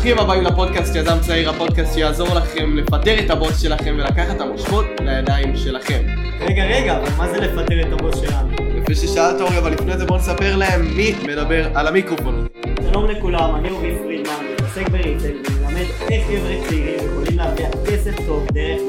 ברוכים הבאים לפודקאסט יזם צעיר, הפודקאסט שיעזור לכם לפטר את הבוס שלכם ולקחת את המושכות לידיים שלכם. רגע, רגע, אבל מה זה לפטר את הבוס שלנו? יפה ששאלת אורי, אבל לפני זה בואו נספר להם מי מדבר על המיקרופון. שלום לכולם, אני אורי פרידמן, מתעסק ב retail ומלמד איך חבר'ה צעירים יכולים להרוויח כסף טוב דרך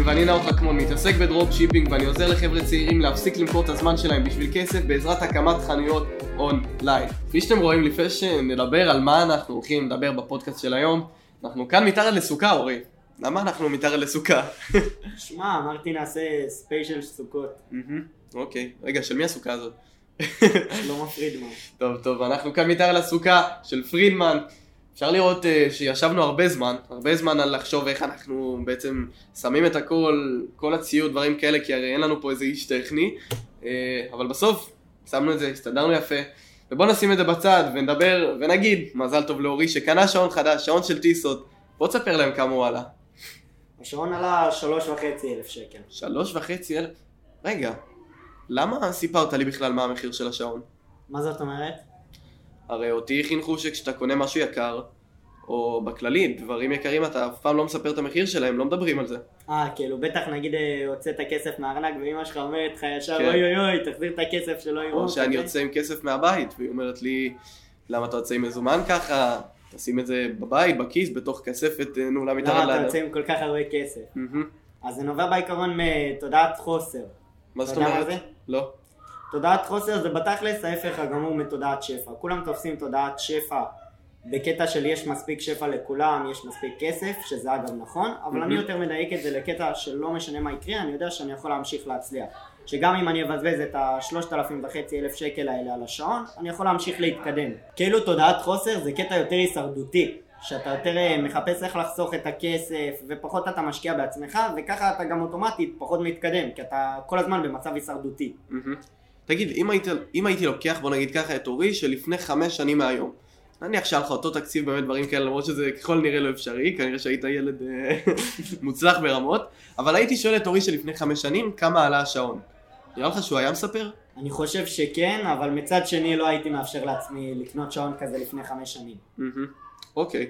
ואני נאור חכמון, מתעסק ב dropshipping ואני עוזר לחבר'ה צעירים להפסיק למכור את הזמן שלהם בשביל כסף בעזרת הקמת חנויות אונליין. כפי שאתם רואים, לפני שנדבר על מה אנחנו הולכים לדבר בפודקאסט של היום, אנחנו כאן מתחת לסוכה, אורי. למה אנחנו מתחת לסוכה? שמע, אמרתי נעשה special סוכות. אוקיי. רגע, של מי הסוכה הזאת? שלמה פרידמן. טוב, טוב, אנחנו כאן מתחת לסוכה של פרידמן. אפשר לראות uh, שישבנו הרבה זמן, הרבה זמן על לחשוב איך אנחנו בעצם שמים את הכל, כל הציוד, דברים כאלה, כי הרי אין לנו פה איזה איש טכני, uh, אבל בסוף שמנו את זה, הסתדרנו יפה, ובואו נשים את זה בצד ונדבר ונגיד מזל טוב לאורי שקנה שעון חדש, שעון של טיסות, בוא תספר להם כמה הוא עלה. השעון עלה שלוש וחצי אלף שקל. שלוש וחצי אלף, רגע, למה סיפרת לי בכלל מה המחיר של השעון? מה זאת אומרת? הרי אותי חינכו שכשאתה קונה משהו יקר, או בכללי, דברים יקרים אתה אף פעם לא מספר את המחיר שלהם, לא מדברים על זה. אה, כאילו, בטח נגיד אה, הוצאת כסף מהארנק ואמא שלך אומרת לך ישר כן. אוי אוי אוי, תחזיר את הכסף שלא יראו. או שאני. יוצא עם כסף מהבית, והיא אומרת לי, למה אתה יוצא עם מזומן ככה? תשים את זה בבית, בכיס, בתוך כספת נעולה מתחת למה אתה לאדם. יוצא עם כל כך הרבה כסף? מהמם. אז זה נובע בעיקרון מתודעת חוסר. מה זאת אומרת? לא. תודעת חוסר זה בתכלס ההפך הגמור מתודעת שפע. כולם תופסים תודעת שפע בקטע של יש מספיק שפע לכולם, יש מספיק כסף, שזה אגב נכון, אבל מהמם. אני יותר מדייק את זה לקטע שלא משנה מה יקרה, אני יודע שאני יכול להמשיך להצליח. שגם אם אני אבזבז את השלושת אלפים וחצי אלף שקל האלה על השעון, אני יכול להמשיך להתקדם. כאילו תודעת חוסר זה קטע יותר הישרדותי. שאתה יותר אה, מחפש איך לחסוך את הכסף ופחות אתה משקיע בעצמך וככה אתה גם אוטומטית פחות מתקדם כי אתה כל הזמן במצב הישרדותי. מהמם. תגיד, אם היית, אם הייתי לוקח, בוא נגיד ככה, את אורי שלפני חמש שנים מהיום, נניח שהיה לך אותו תקציב באמת דברים כאלה, למרות שזה ככל נראה לא אפשרי, כנראה שהיית ילד אה, מוצלח ברמות, אבל הייתי שואל את אורי שלפני חמש שנים, כמה עלה השעון. נראה לך שהוא היה מספר? אני חושב שכן, אבל מצד שני לא הייתי מאפשר לעצמי לקנות שעון כזה לפני חמש שנים. אוקיי.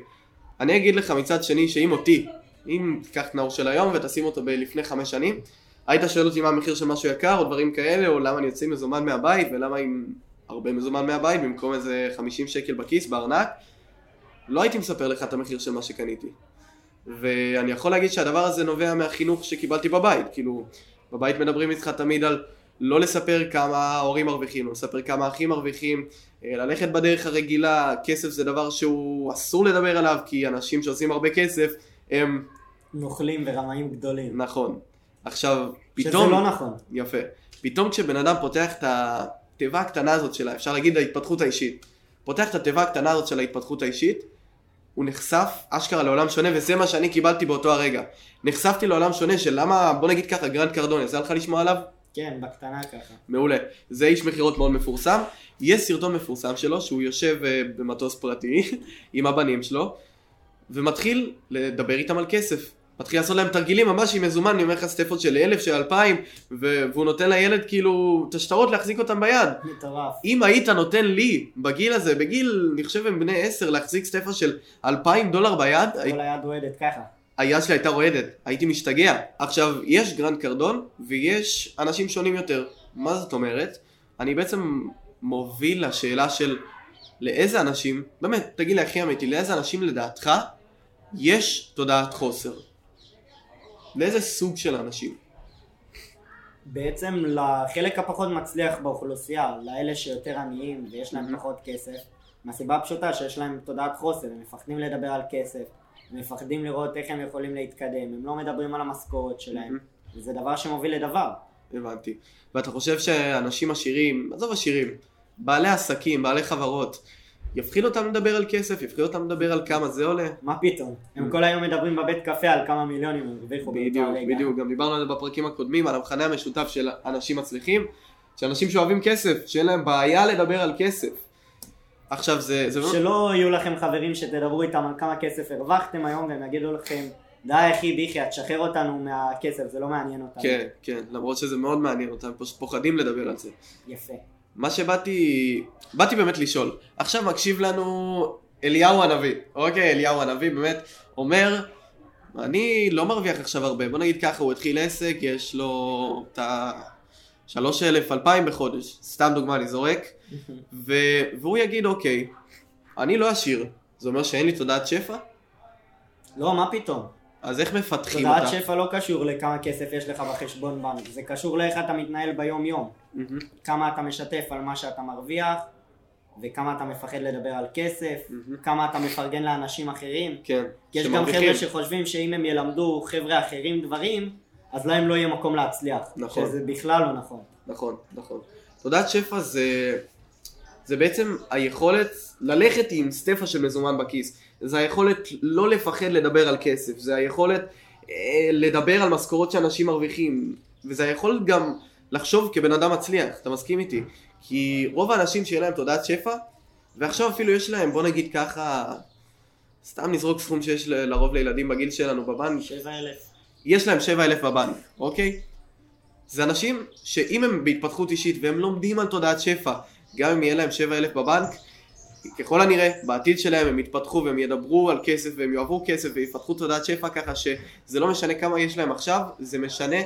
אני אגיד לך מצד שני שאם אותי, אם תיקח את נאור של היום ותשים אותו בלפני חמש שנים, היית שואל אותי מה המחיר של משהו יקר או דברים כאלה, או למה אני יוצא עם מזומן מהבית, ולמה עם הרבה מזומן מהבית במקום איזה 50 שקל בכיס, בארנק, לא הייתי מספר לך את המחיר של מה שקניתי. ואני יכול להגיד שהדבר הזה נובע מהחינוך שקיבלתי בבית, כאילו, בבית מדברים איתך תמיד על לא לספר כמה ההורים מרוויחים, לא לספר כמה האחים מרוויחים, אה, ללכת בדרך הרגילה, כסף זה דבר שהוא אסור לדבר עליו, כי אנשים שעושים הרבה כסף הם, נוכלים ורמאים גדולים. נכון. עכשיו, שזה פתאום, לא נכון. יפה, פתאום כשבן אדם פותח את התיבה הקטנה הזאת שלה, אפשר להגיד ההתפתחות האישית, פותח את התיבה הקטנה הזאת של ההתפתחות האישית, הוא נחשף אשכרה לעולם שונה, וזה מה שאני קיבלתי באותו הרגע. נחשפתי לעולם שונה של למה, בוא נגיד ככה, גרנט קרדון, היה לך לשמוע עליו? כן, בקטנה ככה. מעולה. זה איש מכירות מאוד מפורסם. יש סרטון מפורסם שלו שהוא יושב אה, במטוס פרטי עם הבנים שלו ומתחיל לדבר איתם על כסף. מתחיל לעשות להם תרגילים ממש עם מזומן, אני אומר לך סטיפות של אלף, של אלפיים, ו- והוא נותן לילד כאילו את השטרות להחזיק אותם ביד. מטורף. אם היית נותן לי בגיל הזה, בגיל, אני חושב הם בני עשר, להחזיק סטפה של אלפיים דולר ביד, הי- כל היד רועדת ככה. היד שלי הייתה רועדת, הייתי משתגע. עכשיו, יש גרנט קרדון ויש אנשים שונים יותר. מה זאת אומרת? אני בעצם מוביל לשאלה של לאיזה אנשים, באמת, תגיד לי הכי אמיתי, לאיזה אנשים לדעתך יש תודעת חוסר? לאיזה סוג של אנשים? בעצם לחלק הפחות מצליח באוכלוסייה, לאלה שיותר עניים ויש להם. פחות כסף, מהסיבה הפשוטה שיש להם תודעת חוסר, הם מפחדים לדבר על כסף, הם מפחדים לראות איך הם יכולים להתקדם, הם לא מדברים על המשכורת שלהם. וזה דבר שמוביל לדבר. הבנתי. ואתה חושב שאנשים עשירים, עזוב עשירים, בעלי עסקים, בעלי חברות, יפחיד אותם לדבר על כסף, יפחיד אותם לדבר על כמה זה עולה? מה פתאום? הם כל היום מדברים בבית קפה על כמה מיליונים הם הרוויחו באותו בדיוק, הרגע. בדיוק, גם דיברנו על זה בפרקים הקודמים, על המכנה המשותף של אנשים מצליחים, שאנשים שאוהבים כסף, שאין להם בעיה לדבר על כסף. עכשיו זה, זה שלא יהיו לכם חברים שתדברו איתם על כמה כסף הרווחתם היום והם יגידו לכם די אחי ביחי, תשחרר אותנו מהכסף, זה לא מעניין אותנו. כן, כן, למרות שזה מאוד מעניין אותם, פשוט פוחדים לדבר על זה. יפה. מה שבאתי, באתי באמת לשאול, עכשיו מקשיב לנו אליהו הנביא, אוקיי, אליהו הנביא באמת אומר, אני לא מרוויח עכשיו הרבה, בוא נגיד ככה, הוא התחיל עסק, יש לו את ה... שלוש אלף, אלפיים בחודש, סתם דוגמה אני זורק, ו... והוא יגיד אוקיי, אני לא עשיר, זה אומר שאין לי תודעת שפע? לא, מה פתאום? אז איך מפתחים אותה? תודעת שפע לא קשור לכמה כסף יש לך בחשבון בנק, זה קשור לאיך אתה מתנהל ביום יום. מהמם, כמה אתה משתף על מה שאתה מרוויח, וכמה אתה מפחד לדבר על כסף, מהמם. כמה אתה מפרגן לאנשים אחרים. כן, יש גם שמרוויחים. חבר'ה שחושבים שאם הם ילמדו חבר'ה אחרים דברים, אז להם לא יהיה מקום להצליח. נכון. שזה בכלל לא נכון. נכון, נכון. תודעת שפע זה, זה בעצם היכולת ללכת עם סטפה של מזומן בכיס. זה היכולת לא לפחד לדבר על כסף. זה היכולת אה, לדבר על משכורות שאנשים מרוויחים. וזה היכולת גם לחשוב כבן אדם מצליח. אתה מסכים איתי? כי רוב האנשים שיהיה להם תודעת שפע, ועכשיו אפילו יש להם, בוא נגיד ככה, סתם נזרוק סכום שיש לרוב לילדים בגיל שלנו בבנק, שבע אלף. יש להם 7,000 בבנק, אוקיי? זה אנשים שאם הם בהתפתחות אישית והם לומדים על תודעת שפע, גם אם יהיה להם 7,000 בבנק, ככל הנראה בעתיד שלהם הם יתפתחו והם ידברו על כסף והם יאהבו כסף ויפתחו תודעת שפע ככה שזה לא משנה כמה יש להם עכשיו, זה משנה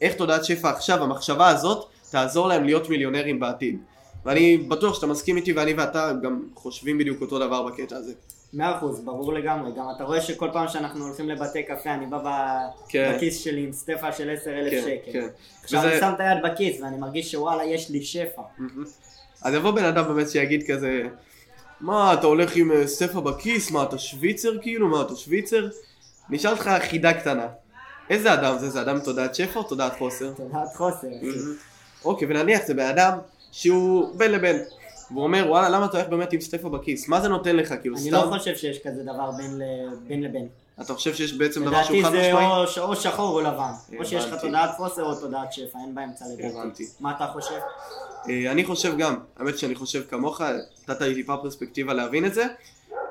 איך תודעת שפע עכשיו, המחשבה הזאת תעזור להם להיות מיליונרים בעתיד. ואני בטוח שאתה מסכים איתי ואני ואתה גם חושבים בדיוק אותו דבר בקטע הזה. מאה אחוז, ברור לגמרי. גם אתה רואה שכל פעם שאנחנו הולכים לבתי קפה, אני בא ב- כן. בכיס שלי עם סטפה של עשר אלף כן, שקל. כן. עכשיו וזה- אני שם את היד בכיס ואני מרגיש שוואלה, יש לי שפע. מהמם. אז יבוא בן אדם באמת שיגיד כזה, מה אתה הולך עם אה, סטפה בכיס? מה אתה שוויצר כאילו? מה אתה שוויצר? נשאל אותך חידה קטנה. איזה אדם זה? זה אדם עם תודעת שפע או תודעת חוסר? תודעת חוסר. אחי. אוקיי, ונניח זה בן אדם שהוא בין לבין. והוא אומר, וואלה, למה אתה הולך באמת עם סטפה בכיס? מה זה נותן לך? כאילו, אני סתם? לא חושב שיש כזה דבר בין ל- בין לבין. אתה חושב שיש בעצם דבר שהוא לדעתי חד זה משמעי? או ש- או שחור או לבן. או שיש לך. תודעת חוסר או תודעת שפע, אין באמצע לדעתי. מה אתה חושב? אה, אני חושב גם, האמת שאני חושב כמוך, נתת לי טיפה פרספקטיבה להבין את זה,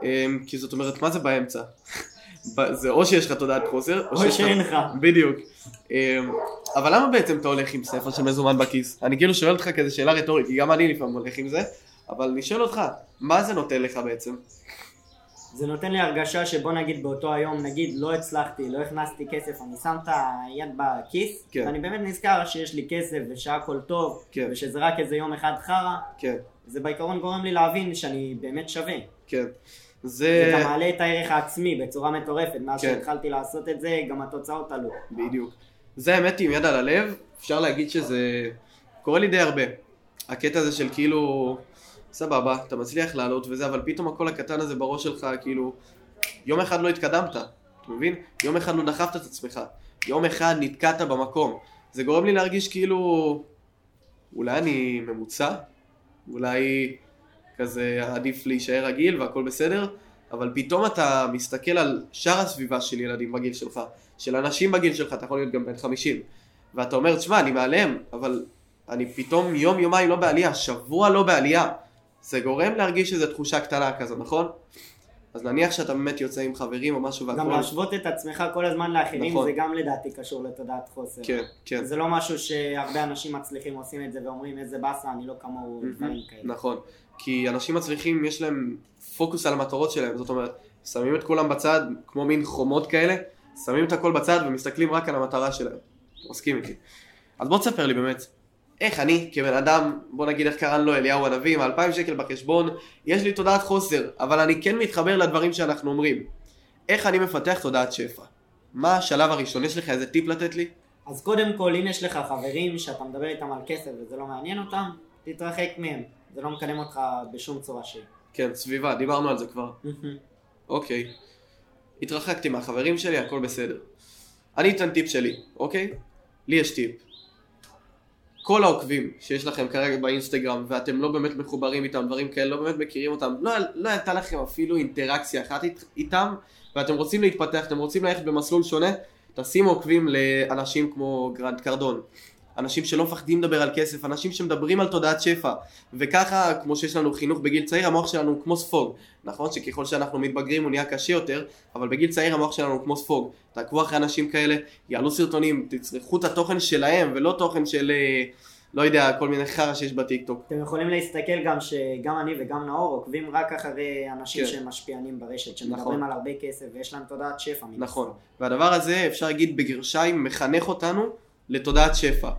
אה, כי זאת אומרת, מה זה באמצע? זה או שיש לך תודעת חוסר, או שיש שאין לך. בדיוק. אה, אבל למה בעצם אתה הולך עם ספר של מזומן בכיס? אני כאילו שואל אותך כזה שאלה רטורית, כי גם אני לפעמים הולך עם זה, אבל אני שואל אותך, מה זה נותן לך בעצם? זה נותן לי הרגשה שבוא נגיד באותו היום, נגיד לא הצלחתי, לא הכנסתי כסף, אני שם את היד בכיס, כן. ואני באמת נזכר שיש לי כסף ושהכל טוב, כן. ושזה רק איזה יום אחד חרא, כן, זה בעיקרון גורם לי להבין שאני באמת שווה. כן. זה זה... גם מעלה את הערך העצמי בצורה מטורפת, מאז כן. שהתחלתי לעשות את זה, גם התוצאות עלו. בדיוק. זה האמת עם יד על הלב, אפשר להגיד שזה קורה לי די הרבה. הקטע הזה של כאילו, סבבה, אתה מצליח לעלות וזה, אבל פתאום הקול הקטן הזה בראש שלך, כאילו, יום אחד לא התקדמת, אתה מבין? יום אחד לא דחפת את עצמך, יום אחד נתקעת במקום. זה גורם לי להרגיש כאילו, אולי אני ממוצע, אולי כזה עדיף להישאר רגיל והכל בסדר, אבל פתאום אתה מסתכל על שאר הסביבה של ילדים בגיל שלך, של אנשים בגיל שלך, אתה יכול להיות גם בן 50, ואתה אומר, תשמע, אני מעליהם, אבל אני פתאום יום יומיים לא בעלייה, שבוע לא בעלייה. זה גורם להרגיש איזו תחושה קטנה כזו, נכון? אז נניח שאתה באמת יוצא עם חברים או משהו גם והכל... להשוות את עצמך כל הזמן לאחרים, נכון. זה גם לדעתי קשור לתודעת חוסר. כן, כן. זה לא משהו שהרבה אנשים מצליחים עושים את זה ואומרים איזה באסה, אני לא כמוהו, דברים כאלה. נכון. כי אנשים מצליחים, יש להם פוקוס על המטרות שלהם, זאת אומרת, שמים את כולם בצד, כמו מין חומות כאלה, שמים את הכל בצד ומסתכלים רק על המטרה שלהם. מסכים איתי. אז בוא תספר לי באמת, איך אני, כבן אדם, בוא נגיד איך קראנו לו אליהו הנביא, עם 2,000 שקל בחשבון, יש לי תודעת חוסר, אבל אני כן מתחבר לדברים שאנחנו אומרים. איך אני מפתח תודעת שפע? מה השלב הראשון? יש לך איזה טיפ לתת לי? אז קודם כל, אם יש לך חברים שאתה מדבר איתם על כסף וזה לא מעניין אותם, תתרחק מהם. זה לא מקדם אותך בשום צורה שהיא. כן, סביבה, דיברנו על זה כבר. אוקיי. התרחקתי מהחברים שלי, הכל בסדר. אני אתן טיפ שלי, אוקיי? לי יש טיפ. כל העוקבים שיש לכם כרגע באינסטגרם ואתם לא באמת מחוברים איתם, דברים כאלה, לא באמת מכירים אותם, לא, לא הייתה לכם אפילו אינטראקציה אחת אית- איתם ואתם רוצים להתפתח, אתם רוצים ללכת במסלול שונה, תשימו עוקבים לאנשים כמו גרנט קרדון. אנשים שלא מפחדים לדבר על כסף, אנשים שמדברים על תודעת שפע וככה כמו שיש לנו חינוך בגיל צעיר המוח שלנו הוא כמו ספוג נכון שככל שאנחנו מתבגרים הוא נהיה קשה יותר אבל בגיל צעיר המוח שלנו הוא כמו ספוג תעקבו אחרי אנשים כאלה, יעלו סרטונים, תצרכו את התוכן שלהם ולא תוכן של אה, לא יודע, כל מיני חרא שיש בטיקטוק. אתם יכולים להסתכל גם שגם אני וגם נאור עוקבים רק אחרי אנשים כן. שהם משפיענים ברשת, נכון. שמדברים על הרבה כסף ויש להם תודעת שפע. נכון. והדבר הזה, אפשר להגיד בגרשיים, מחנך אותנו לתודעת שפע.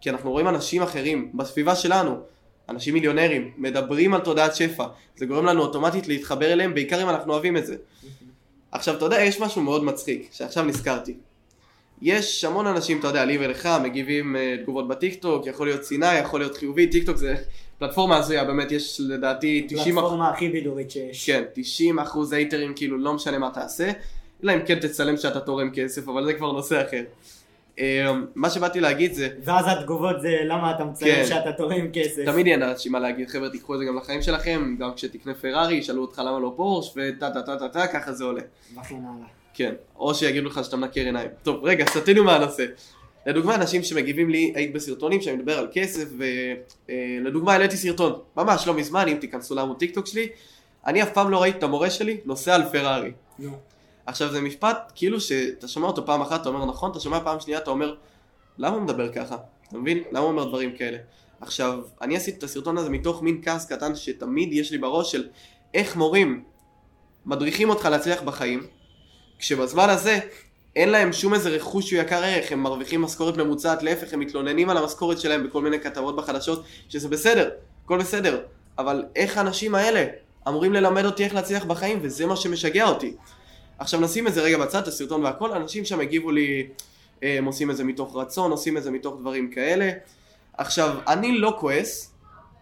כי אנחנו רואים אנשים אחרים בסביבה שלנו, אנשים מיליונרים, מדברים על תודעת שפע. זה גורם לנו אוטומטית להתחבר אליהם, בעיקר אם אנחנו אוהבים את זה. עכשיו, אתה יודע, יש משהו מאוד מצחיק, שעכשיו נזכרתי. יש המון אנשים, אתה יודע, לי ולך, מגיבים אה, תגובות בטיקטוק, יכול להיות שנאה, יכול להיות חיובי, טיקטוק זה פלטפורמה הזויה, באמת, יש לדעתי 90 פלטפורמה הכי בידורית שיש. כן, 90 אחוז הייטרים, כאילו לא משנה מה תעשה, אלא אם כן תצלם שאתה תורם כסף, אבל זה כבר נושא אחר. אה, מה שבאתי להגיד זה, ואז התגובות זה למה אתה מציין כן. שאתה תורם כסף. תמיד יהיה לאנשים מה להגיד, חבר'ה תיקחו את זה גם לחיים שלכם, גם כשתקנה פרארי, ישאלו אותך למה לא פורש, וטה טה טה טה טה, ככה זה עולה. וכן הלאה. כן, או שיגידו לך שאתה מנקר עיניים. טוב, רגע, סטינו מהנושא. לדוגמה, אנשים שמגיבים לי, היית בסרטונים שאני מדבר על כסף, ולדוגמה העליתי סרטון, ממש לא מזמן, אם תיכנסו לעמוד טיקטוק שלי, אני אף פעם לא ראיתי את המורה שלי נוסע על פרארי. נו. עכשיו זה משפט, כאילו שאתה שומע אותו פעם אחת, אתה אומר נכון, אתה שומע פעם שנייה, אתה אומר, למה הוא מדבר ככה? אתה מבין? למה הוא אומר דברים כאלה? עכשיו, אני עשיתי את הסרטון הזה מתוך מין כעס קטן שתמיד יש לי בראש של איך מורים מדריכים אותך להצליח בחיים, כשבזמן הזה אין להם שום איזה רכוש שהוא יקר ערך, הם מרוויחים משכורת ממוצעת, להפך, הם מתלוננים על המשכורת שלהם בכל מיני כתבות בחדשות, שזה בסדר, הכל בסדר, אבל איך האנשים האלה אמורים ללמד אותי איך להצליח בחיים, וזה מה שמשגע אותי. עכשיו נשים את זה רגע בצד, את הסרטון והכל, אנשים שם הגיבו לי, אה, הם עושים את זה מתוך רצון, עושים את זה מתוך דברים כאלה. עכשיו, אני לא כועס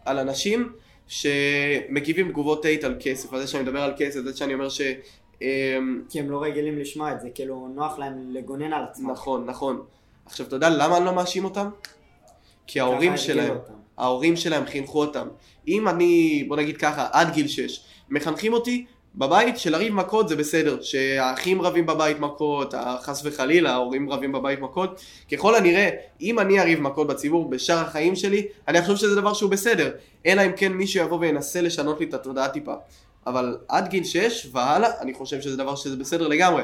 על אנשים שמגיבים תגובות טייט על כסף, על זה שאני מדבר על כסף, זה שאני אומר ש... אה, כי הם לא רגילים לשמוע את זה, כאילו נוח להם לגונן על עצמם. נכון, נכון. עכשיו, אתה יודע למה אני לא מאשים אותם? כי ההורים שלהם, אותם. ההורים שלהם חינכו אותם. אם אני, בוא נגיד ככה, עד גיל 6, מחנכים אותי בבית שלריב מכות זה בסדר, שהאחים רבים בבית מכות, חס וחלילה, ההורים רבים בבית מכות, ככל הנראה, אם אני אריב מכות בציבור בשאר החיים שלי, אני חושב שזה דבר שהוא בסדר, אלא אם כן מישהו יבוא וינסה לשנות לי את התודעה טיפה. אבל עד גיל 6 והלאה, אני חושב שזה דבר שזה בסדר לגמרי.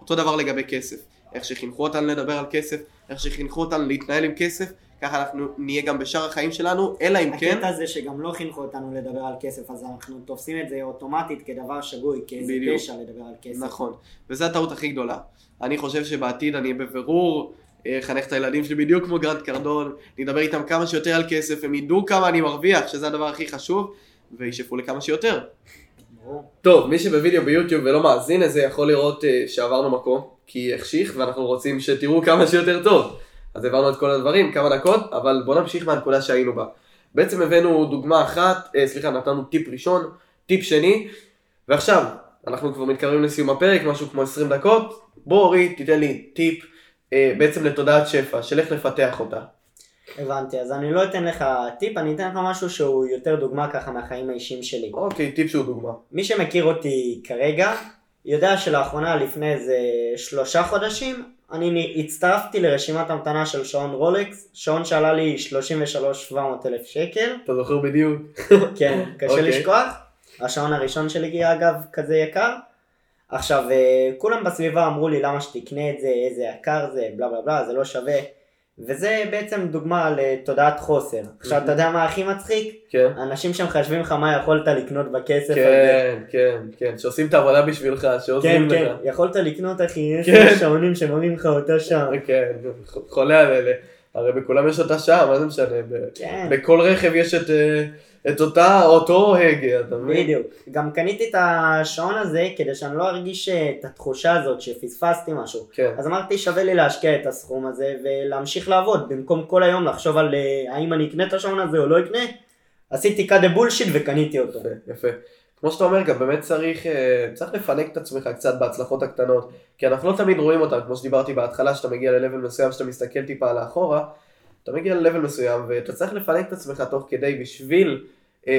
אותו דבר לגבי כסף. איך שחינכו אותנו לדבר על כסף, איך שחינכו אותנו להתנהל עם כסף, ככה אנחנו נהיה גם בשאר החיים שלנו, אלא אם כן... הקטע זה שגם לא חינכו אותנו לדבר על כסף, אז אנחנו תופסים את זה אוטומטית כדבר שגוי, כאיזה בדיוק. פשע לדבר על כסף. נכון, וזו הטעות הכי גדולה. אני חושב שבעתיד אני בבירור אה, אחנך את הילדים שלי בדיוק כמו גרנט קרדון, אני אדבר איתם כמה שיותר על כסף, הם ידעו כמה אני מרוויח, שזה הדבר הכי חשוב, וישאפו לכמה שיותר. טוב, מי שבווידאו ביוטיוב ולא מאזין לזה יכול לראות אה, שעברנו מקום, כי החשיך ואנחנו רוצים שתראו כמה שיותר טוב. אז העברנו את כל הדברים, כמה דקות, אבל בואו נמשיך מהנקודה שהיינו בה. בעצם הבאנו דוגמה אחת, אה, סליחה, נתנו טיפ ראשון, טיפ שני, ועכשיו, אנחנו כבר מתקרבים לסיום הפרק, משהו כמו 20 דקות. בוא אורי, תיתן לי טיפ אה, בעצם לתודעת שפע, של איך לפתח אותה. הבנתי, אז אני לא אתן לך טיפ, אני אתן לך משהו שהוא יותר דוגמה ככה מהחיים האישיים שלי. אוקיי, טיפ שהוא דוגמה. מי שמכיר אותי כרגע, יודע שלאחרונה, לפני איזה שלושה חודשים, אני הצטרפתי לרשימת המתנה של שעון רולקס, שעון שעלה לי 33,700 אלף שקל, אתה זוכר בדיוק? כן, קשה אוקיי. לשכוח. השעון הראשון שלי אגב כזה יקר. עכשיו, אה, כולם בסביבה אמרו לי למה שתקנה את זה, איזה יקר זה, בלה בלה בלה, זה לא שווה. וזה בעצם דוגמה לתודעת חוסר. עכשיו, אתה יודע מה הכי מצחיק? כן. אנשים שמחשבים לך מה יכולת לקנות בכסף הזה. כן, כן, כן, שעושים את העבודה בשבילך, כן, שעוזרים לך. כן, יכולת לקנות אחי, כן. עשר שעונים שמראים לך אותה שעה. כן, חולה על אלה. הרי בכולם יש אותה שעה, מה זה משנה? כן, בכל רכב יש את, אה, את אותה, אותו הגה, אתה מבין? בדיוק. גם קניתי את השעון הזה כדי שאני לא ארגיש את התחושה הזאת שפספסתי משהו. כן, אז אמרתי שווה לי להשקיע את הסכום הזה ולהמשיך לעבוד במקום כל היום לחשוב על אה, האם אני אקנה את השעון הזה או לא אקנה. עשיתי the bullshit וקניתי אותו. יפה, יפה. כמו שאתה אומר, גם באמת צריך, אה, צריך לפנק את עצמך קצת בהצלחות הקטנות, כי אנחנו לא תמיד רואים אותן, כמו שדיברתי בהתחלה, שאתה מגיע ל-level מסוים, שאתה מסתכל טיפה לאחורה, אתה מגיע ל-level מסוים, ואתה צריך לפנק את עצמך תוך כדי בשביל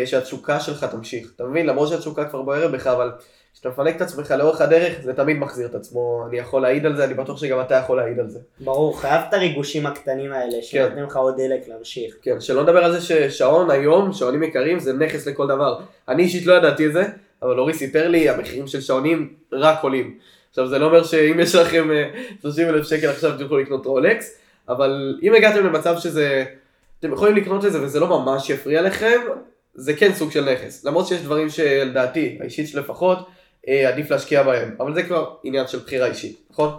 שהתשוקה שלך תמשיך. אתה מבין? למרות שהתשוקה כבר בוערת בך, אבל כשאתה מפנק את עצמך לאורך הדרך, זה תמיד מחזיר את עצמו. אני יכול להעיד על זה, אני בטוח שגם אתה יכול להעיד על זה. ברור, חייב את הריגושים הקטנים האלה שנותנים לך עוד דלק להמשיך. כן, שלא נדבר על זה ששעון היום, שעונים יקרים, זה נכס לכל דבר. אני אישית לא ידעתי את זה, אבל אורי סיפר לי, המחירים של שעונים רק עולים. עכשיו זה לא אומר שאם יש לכם אה, 30 אלף שקל עכשיו תוכלו לקנות רולקס, אבל אם הגעתם למצב שזה, אתם יכולים לקנות את זה וזה לא ממש יפריע לכם, זה כן סוג של נכס. למרות שיש דברים שלדעתי, האישית שלי לפחות, אה, עדיף להשקיע בהם. אבל זה כבר עניין של בחירה אישית, נכון?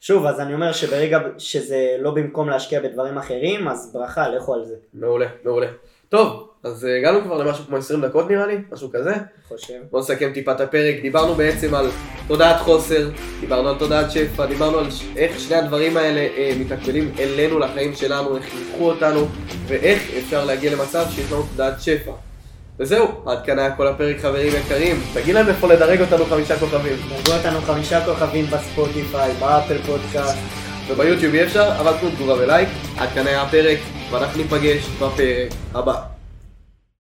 שוב, אז אני אומר שברגע שזה לא במקום להשקיע בדברים אחרים, אז ברכה, לכו על זה. מעולה, מעולה. טוב, אז אה, הגענו כבר למשהו כמו 20 דקות נראה לי, משהו כזה. חושב. בואו נסכם טיפה את הפרק, דיברנו בעצם על תודעת חוסר, דיברנו על תודעת שפע, דיברנו על ש- איך שני הדברים האלה אה, מתקבלים אלינו לחיים שלנו, איך חינכו אותנו, ואיך אפשר להגיע למצב שיש לנו תודעת שפע. וזהו, עד כאן היה כל הפרק חברים יקרים, תגיד להם איפה לדרג אותנו חמישה כוכבים, דרגו אותנו חמישה כוכבים בספוטיפיי, באפל פודקאסט. וביוטיוב אי אפשר, אבל תנו תגובה ולייק, עד כאן היה הפרק, ואנחנו ניפגש בפרק הבא.